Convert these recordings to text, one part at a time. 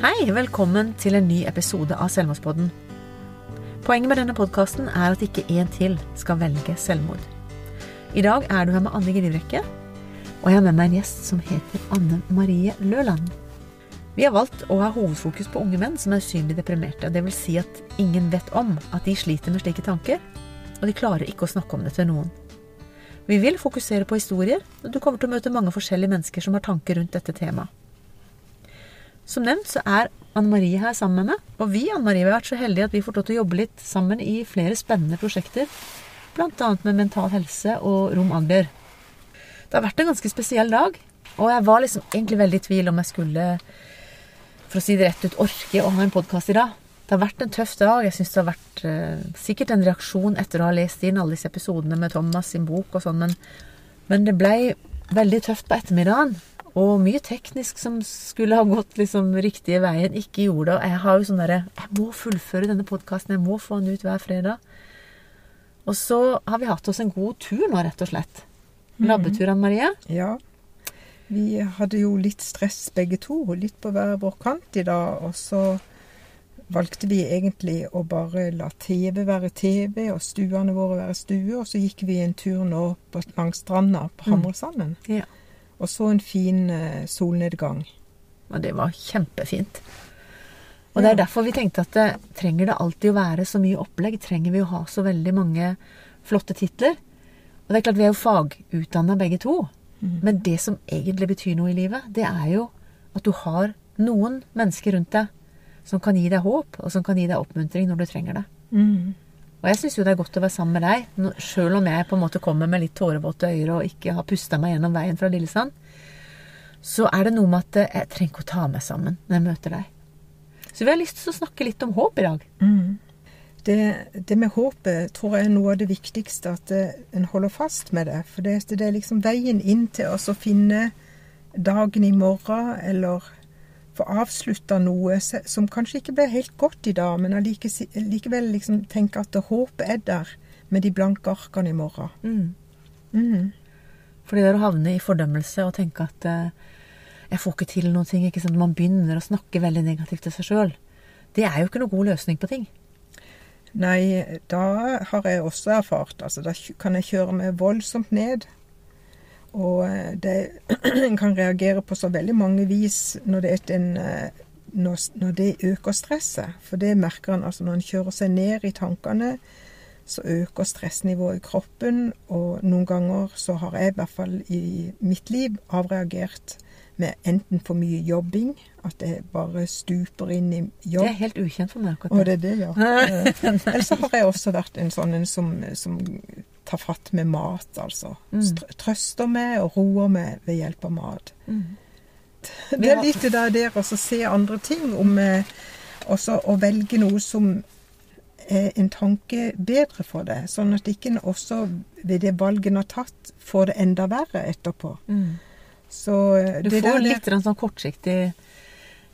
Hei, velkommen til en ny episode av Selvmordspodden. Poenget med denne podkasten er at ikke én til skal velge selvmord. I dag er du her med Anne Grivrekke, og jeg har med meg en gjest som heter Anne Marie Løland. Vi har valgt å ha hovedfokus på unge menn som er usynlig deprimerte. Det vil si at ingen vet om at de sliter med slike tanker, og de klarer ikke å snakke om det til noen. Vi vil fokusere på historier, og du kommer til å møte mange forskjellige mennesker som har tanker rundt dette temaet. Som nevnt så er Anne Marie her sammen med meg. Og vi Anne Marie, har vært så heldige at vi får lov til å jobbe litt sammen i flere spennende prosjekter. Bl.a. med Mental Helse og Rom Agder. Det har vært en ganske spesiell dag. Og jeg var liksom egentlig veldig i tvil om jeg skulle, for å si det rett ut, orke å ha en podkast i dag. Det har vært en tøff dag. Jeg syns det har vært eh, sikkert en reaksjon etter å ha lest inn alle disse episodene med Thomas sin bok og sånn, men, men det blei veldig tøft på ettermiddagen. Og mye teknisk som skulle ha gått liksom riktige veien, ikke gjorde det. Og jeg har jo sånn derre Jeg må fullføre denne podkasten. Jeg må få den ut hver fredag. Og så har vi hatt oss en god tur nå, rett og slett. Labbetur, Anne Marie. Ja. Vi hadde jo litt stress begge to, litt på hver vår kant i dag. Og så valgte vi egentlig å bare la TV være TV og stuene våre være stue. Og så gikk vi en tur nå på, langs stranda på Hamresanden. Ja. Og så en fin eh, solnedgang. Og det var kjempefint. Og det er derfor vi tenkte at det, trenger det alltid å være så mye opplegg? Trenger vi å ha så veldig mange flotte titler? Og det er klart vi er jo fagutdanna begge to. Men det som egentlig betyr noe i livet, det er jo at du har noen mennesker rundt deg som kan gi deg håp, og som kan gi deg oppmuntring når du trenger det. Mm. Og jeg syns jo det er godt å være sammen med deg, sjøl om jeg på en måte kommer med litt tårevåte øyne og ikke har pusta meg gjennom veien fra Lillesand. Så er det noe med at jeg trenger ikke å ta meg sammen når jeg møter deg. Så vi har lyst til å snakke litt om håp i dag. Mm. Det, det, med håpet tror jeg er noe av det viktigste, at det, en holder fast med det. For det, det er liksom veien inn til oss å finne dagen i morgen, eller få avslutta noe som kanskje ikke ble helt godt i dag, men likevel liksom tenke at håpet er der med de blanke arkene i morgen. Mm. Mm. Fordi det å havne i fordømmelse og tenke at eh, jeg får ikke til noen ting, ikke sant? man begynner å snakke veldig negativt til seg sjøl, det er jo ikke noe god løsning på ting. Nei, da har jeg også erfart. Altså, da kan jeg kjøre meg voldsomt ned. Og det, en kan reagere på så veldig mange vis når det, en, når, når det øker stresset. For det merker en altså når en kjører seg ned i tankene, så øker stressnivået i kroppen. Og noen ganger så har jeg i hvert fall i mitt liv avreagert med enten for mye jobbing, at jeg bare stuper inn i jobb. Det er helt ukjent for meg. akkurat Og det er det, ja. Eller så har jeg også vært en sånn en som, som tar fatt med mat, altså. Mm. Trøster meg og roer meg ved hjelp av mat. Mm. Det er litt det der å se andre ting, om også å velge noe som er en tanke bedre for deg, sånn at ikke en også ved det valget en har tatt, får det enda verre etterpå. Mm. Så Du det får der- litt sånn kortsiktig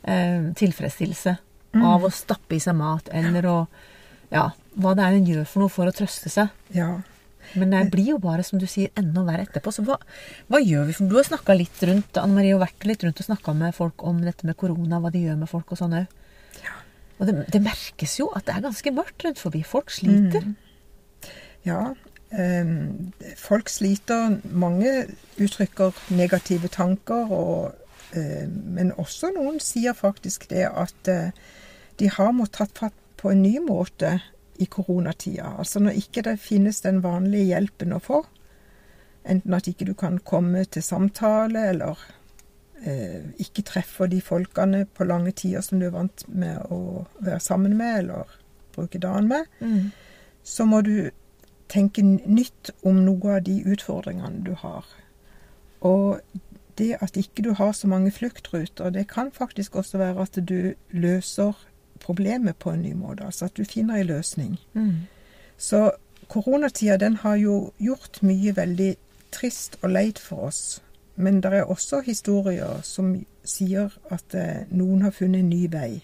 eh, tilfredsstillelse Mm. av å stappe i seg mat, eller å Ja, hva det er en gjør for noe for å trøste seg. Ja. Men det blir jo bare, som du sier, enda verre etterpå. Så hva, hva gjør vi? For du har snakka litt rundt Anne Marie har vært litt rundt og snakka med folk om dette med korona, hva de gjør med folk og sånn òg. Og det, det merkes jo at det er ganske mørkt rundt forbi. Folk sliter. Ja. ehm, folk sliter. Mange uttrykker negative tanker, og, men også noen sier faktisk det at eh, de har måttet tatt fatt på en ny måte i koronatida. Altså når ikke det finnes den vanlige hjelpen å få. Enten at ikke du kan komme til samtale, eller eh, ikke treffer de folkene på lange tider som du er vant med å være sammen med, eller bruke dagen med Mm. så må du tenke nytt om noe av de utfordringene du har. Og det at ikke du har så mange fluktruter, det kan faktisk også være at du løser problemet på en ny måte. Altså at du finner en løsning. Mm. Så koronatida den har jo gjort mye veldig trist og leit for oss. Men det er også historier som sier at eh, noen har funnet en ny vei.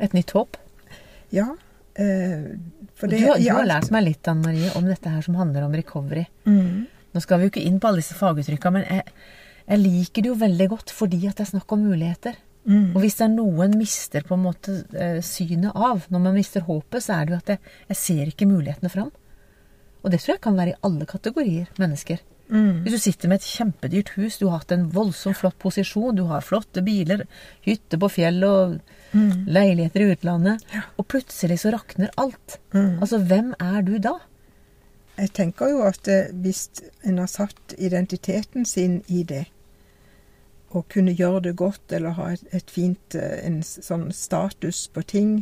Et nytt håp. Ja. Eh, for du, det, har- du har lært meg litt Anne Marie, om dette her som handler om recovery. Mm. Nå skal vi jo ikke inn på alle disse faguttrykkene, men jeg, jeg liker det jo veldig godt fordi at det er snakk om muligheter. Mm. Og hvis det er noe en mister på en måte eh, synet av, når man mister håpet, så er det jo at jeg, jeg ser ikke mulighetene fram. Og det tror jeg kan være i alle kategorier mennesker. Mm. Hvis du sitter med et kjempedyrt hus, du har hatt en voldsomt flott posisjon, du har flotte biler, hytte på fjell og Mm. leiligheter i utlandet, og plutselig så rakner alt. Mm. Altså, hvem er du da? Jeg tenker jo at eh, hvis en har satt identiteten sin i det, og kunne gjøre det godt, eller ha et, et fint eh, en sånn status på ting,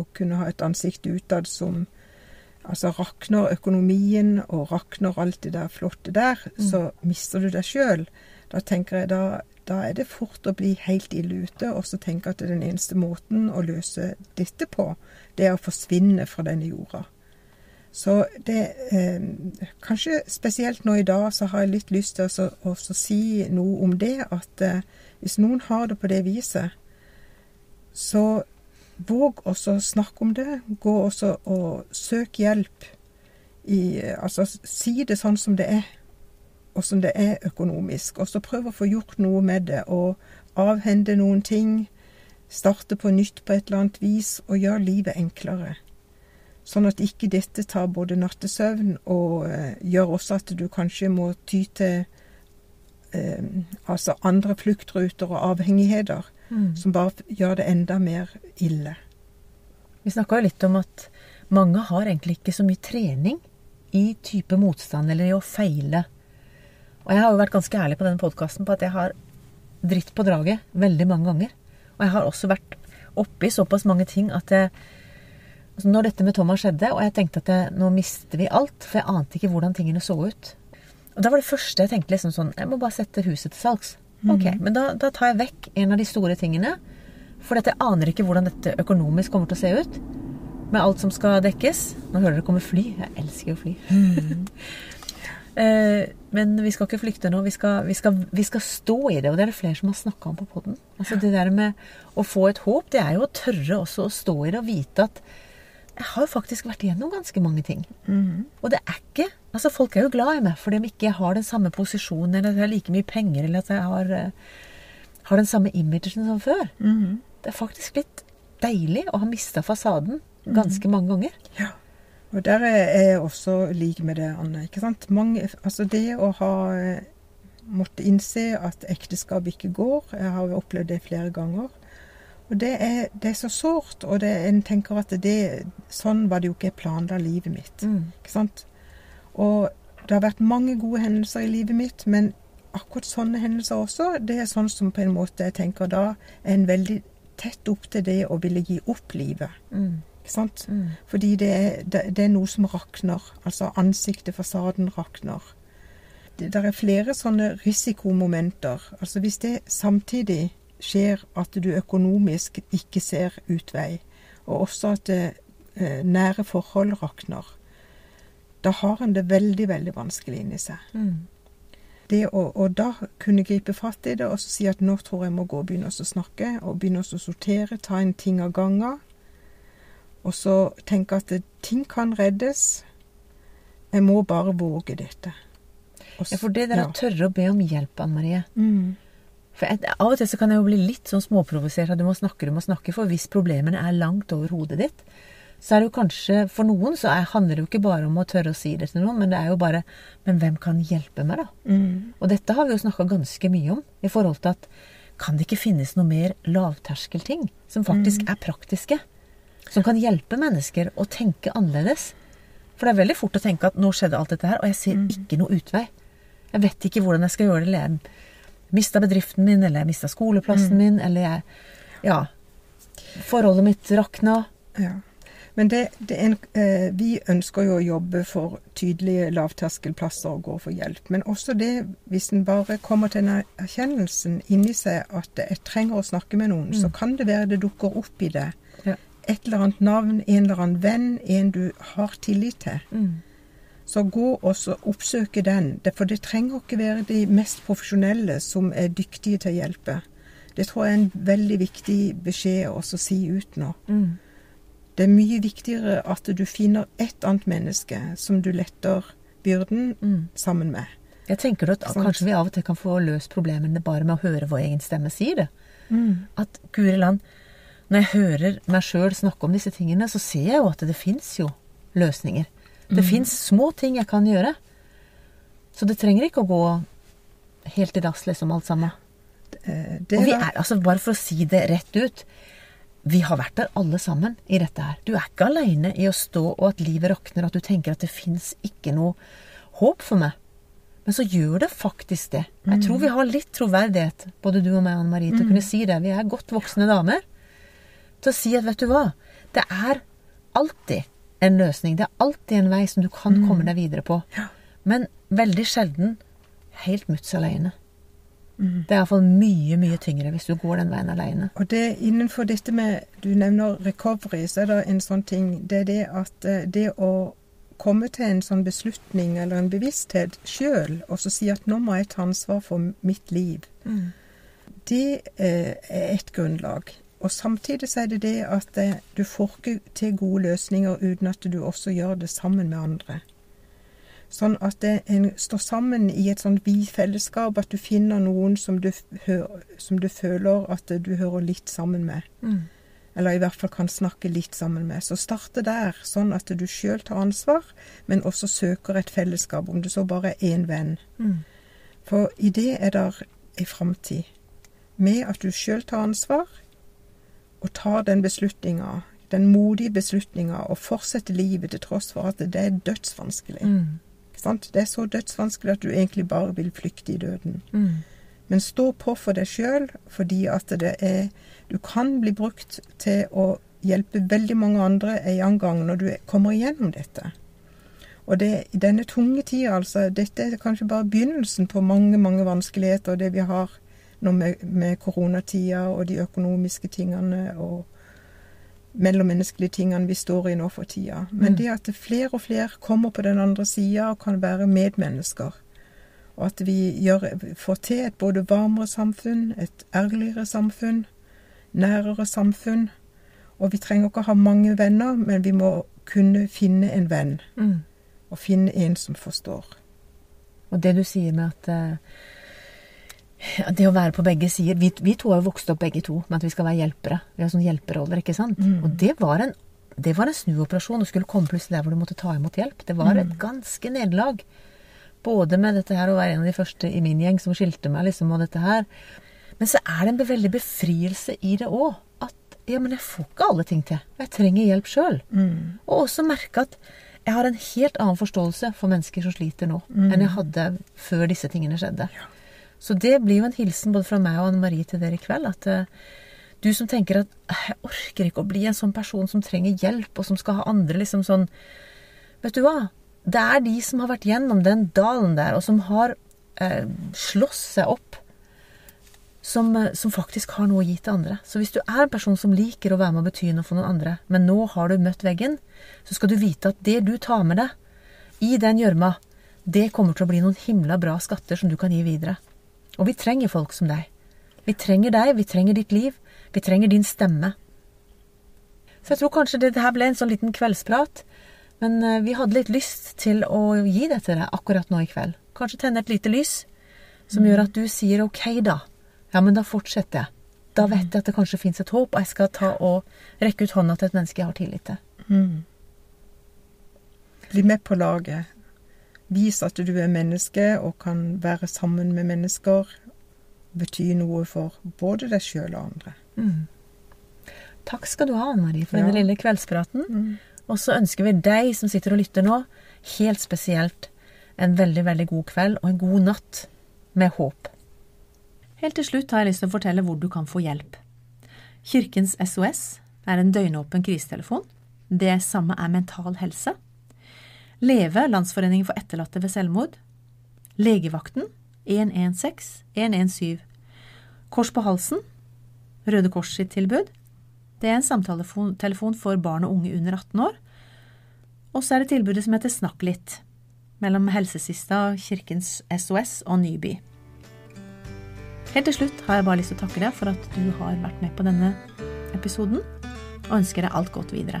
og kunne ha et ansikt utad som Altså rakner økonomien og rakner alt det der flotte der, så mister du deg sjøl. Da tenker jeg da, da er det fort å bli helt ille ute, og så tenke at den eneste måten å løse dette på, det er å forsvinne fra denne jorda. Så det eh, Kanskje spesielt nå i dag så har jeg litt lyst til å si noe om det. At eh, hvis noen har det på det viset, så våg også å snakke om det. Gå også og søk hjelp. I, eh, altså si det sånn som det er, og som det er økonomisk. Og så prøv å få gjort noe med det, og avhende noen ting. Starte på nytt på et eller annet vis, og gjøre livet enklere. Sånn at ikke dette tar både nattesøvn og eh, gjør også at du kanskje må ty til eh, altså andre fluktruter og avhengigheter som bare gjør det enda mer ille. Vi snakka jo litt om at mange har egentlig ikke så mye trening i type motstand eller i å feile. Og jeg har jo vært ganske ærlig på denne podkasten på at jeg har dritt på draget veldig mange ganger. Og jeg har også vært oppi såpass mange ting at jeg altså Når dette med Thomas skjedde, og jeg tenkte at jeg, nå mister vi alt, for jeg ante ikke hvordan tingene så ut. Og da var det første jeg tenkte liksom sånn Jeg må bare sette huset til salgs. Ok, Men da, da tar jeg vekk en av de store tingene. For jeg aner ikke hvordan dette økonomisk kommer til å se ut. Med alt som skal dekkes. Nå hører dere komme fly. Jeg elsker jo fly. Mm. Men vi skal ikke flykte nå. Vi skal, vi, skal, vi skal stå i det. Og det er det flere som har snakka om på poden. Altså det der med å få et håp, det er jo å tørre også å stå i det og vite at jeg har jo faktisk vært igjennom ganske mange ting. Og det er ikke Altså, folk er jo glad i meg fordi om ikke jeg har den samme posisjonen, eller at jeg har like mye penger, eller at jeg har, eh, har den samme imagen som før. Det er faktisk litt deilig å ha mista fasaden ganske mange ganger. Ja. Og der er jeg også lik med det, Anne. ikke sant? Mange, altså det å ha måttet innse at ekteskap ikke går. Jeg har jo opplevd det flere ganger. Og det er, det er så sårt, og det, en tenker at det, sånn var det jo ikke jeg planla livet mitt. Ikke sant? Og det har vært mange gode hendelser i livet mitt, men akkurat sånne hendelser også, det er sånn som på en måte jeg tenker da er en veldig tett opp til det å ville gi opp livet. Mm. Ikke sant? Mm. Fordi det er, det, det er noe som rakner. Altså ansiktet, fasaden rakner. Det der er flere sånne risikomomenter. Altså hvis det samtidig skjer at du økonomisk ikke ser utvei, og også at det, eh, nære forhold rakner, da har en det veldig, veldig vanskelig inni seg. Mm. Det å, og da kunne gripe fatt i det og så si at nå tror jeg må gå og begynne å snakke, og begynne å sortere, ta en ting av gangen, og så tenke at det, ting kan reddes. Jeg må bare våge dette. Også, Ja, for det der å tørre å be om hjelp, Anne Marie Mm. For jeg, Av og til så kan jeg jo bli litt sånn småprovosert at du må snakke, du må snakke. For hvis problemene er langt over hodet ditt, så er det jo kanskje For noen så er, handler det jo ikke bare om å tørre å si det til noen, men det er jo bare Men hvem kan hjelpe meg, da? Mm. Og dette har vi jo snakka ganske mye om, i forhold til at kan det ikke finnes noe mer lavterskelting som faktisk er praktiske? Som kan hjelpe mennesker å tenke annerledes? For det er veldig fort å tenke at nå skjedde alt dette her, og jeg ser ikke noe utvei. Jeg vet ikke hvordan jeg skal gjøre det. Mista bedriften min, eller jeg mista skoleplassen min, eller jeg Ja. Forholdet mitt rakna. Ja. Men det, det en, eh, vi ønsker jo å jobbe for tydelige lavterskelplasser og gå for hjelp. Men også det, hvis en bare kommer til den erkjennelsen inni seg at jeg trenger å snakke med noen, så kan det være det dukker opp i det. Ja. Et eller annet navn, en eller annen venn, en du har tillit til. Mm. Så gå og så oppsøke den. For det trenger ikke være de mest profesjonelle som er dyktige til å hjelpe. Det tror jeg er en veldig viktig beskjed å si ut nå. Mm. Det er mye viktigere at du finner et annet menneske som du letter byrden Mm. sammen med. Jeg tenker at sånn. kanskje vi av og til kan få løst problemene bare med å høre vår egen stemme si det. At guri land, når jeg hører meg sjøl snakke om disse tingene, så ser jeg jo at det fins jo løsninger. Det mm. fins små ting jeg kan gjøre. Så det trenger ikke å gå helt i dass, liksom, alt sammen. Det, det, og vi er, altså Bare for å si det rett ut Vi har vært der alle sammen i dette her. Du er ikke aleine i å stå og at livet rakner, at du tenker at det fins ikke noe håp for meg. Men så gjør det faktisk det. Jeg tror mm. vi har litt troverdighet, både du og meg, Anne Marie, til å kunne mm. si det. Vi er godt voksne damer. Til å si at vet du hva, det er alltid en løsning. Det er alltid en vei som du kan mm. komme deg videre på. Men veldig sjelden helt mutts aleine. Mm. Det er iallfall mye, mye tyngre hvis du går den veien aleine. Og det innenfor dette med Du nevner recovery, så er det en sånn ting Det er det at eh, det å komme til en sånn beslutning eller en bevissthet sjøl, og så si at nå må jeg ta ansvar for mitt liv, mm. det eh, er et grunnlag. Og samtidig så er det det at eh, du får ikke til gode løsninger uten at du også gjør det sammen med andre. Sånn at en står sammen i et sånt vi-fellesskap, at du finner noen som du, som du, føler at du hører litt sammen med. Mm. Eller i hvert fall kan snakke litt sammen med. Så starte der, sånn at du sjøl tar ansvar, men også søker et fellesskap, om det så bare er én venn. Mm. For i det er der ei framtid. Med at du sjøl tar ansvar, og tar den beslutninga, den modige beslutninga, og fortsette livet til tross for at det er dødsvanskelig. Mm. Det er så dødsvanskelig at du egentlig bare vil flykte i døden. Mm. Men stå på for deg sjøl, fordi at det er Du kan bli brukt til å hjelpe veldig mange andre en gang når du kommer igjennom dette. Og det, i denne tunge tida, altså Dette er kanskje bare begynnelsen på mange, mange vanskeligheter, og det vi har nå med, med koronatida og de økonomiske tingene og mellommenneskelige tingene vi står i nå for tida. Men mm. det at flere og flere kommer på den andre sida og kan være medmennesker. Og at vi gjør, får til et både varmere samfunn, et ærligere samfunn, nærere samfunn. Og vi trenger ikke å ha mange venner, men vi må kunne finne en venn. Mm. Og finne en som forstår. Og det du sier med at uh det å være på begge sider vi, vi, to har jo vokst opp begge to med at vi skal være hjelpere. Vi har sånne hjelperoller, ikke sant. Mm. Og det var, en, det var en snuoperasjon Du skulle komme plutselig der hvor du måtte ta imot hjelp. Det var mm. et ganske nederlag. Både med dette her å være en av de første i min gjeng som skilte meg, liksom, og dette her. Men så er det en veldig befrielse i det òg. At ja, men jeg får ikke alle ting til. Jeg trenger hjelp sjøl. Mm. Og også merke at jeg har en helt annen forståelse for mennesker som sliter nå, mm. enn jeg hadde før disse tingene skjedde. Ja. Så det blir jo en hilsen både fra meg og Anne Marie til dere i kveld. At uh, du som tenker at jeg orker ikke å bli en sånn person som trenger hjelp, og som skal ha andre liksom sånn Vet du hva? Det er de som har vært gjennom den dalen der, og som har uh, slåss seg opp, som, uh, som, faktisk har noe å gi til andre. Så hvis du er en person som liker å være med og bety noe for noen andre, men nå har du møtt veggen, så skal du vite at det du tar med deg i den gjørma, det kommer til å bli noen himla bra skatter som du kan gi videre. Og vi trenger folk som deg. Vi trenger deg, vi trenger ditt liv, vi trenger din stemme. Så jeg tror kanskje det her ble en sånn liten kveldsprat, men eh, vi hadde litt lyst til å gi det til deg akkurat nå i kveld. Kanskje tenne et lite lys som gjør at du sier ok, da. Ja, men da fortsetter jeg. Da vet jeg at det kanskje fins et håp, og jeg skal ta og rekke ut hånda til et menneske jeg har tillit til. Mm. Bli med på laget. Vis at du er menneske og kan være sammen med mennesker. Bety noe for både deg sjøl og andre. Mm. Takk skal du ha, Anne Marie, for ja. denne lille kveldspraten. Mm. Og så ønsker vi deg som sitter og lytter nå, helt spesielt en veldig, veldig god kveld og en god natt med håp. Helt til slutt har jeg lyst til å fortelle hvor du kan få hjelp. Kirkens SOS er en døgnåpen krisetelefon. Det samme er Mental Helse. Leve, Landsforeningen for etterlatte ved selvmord. Legevakten 116 117. Kors på halsen, Røde Kors sitt tilbud. Det er en samtaletelefon for barn og unge under 18 år. Og så er det tilbudet som heter Snakk litt, mellom Helsesista, Kirkens SOS og Nyby. Helt til slutt har jeg bare lyst til å takke deg for at du har vært med på denne episoden, og ønsker deg alt godt videre.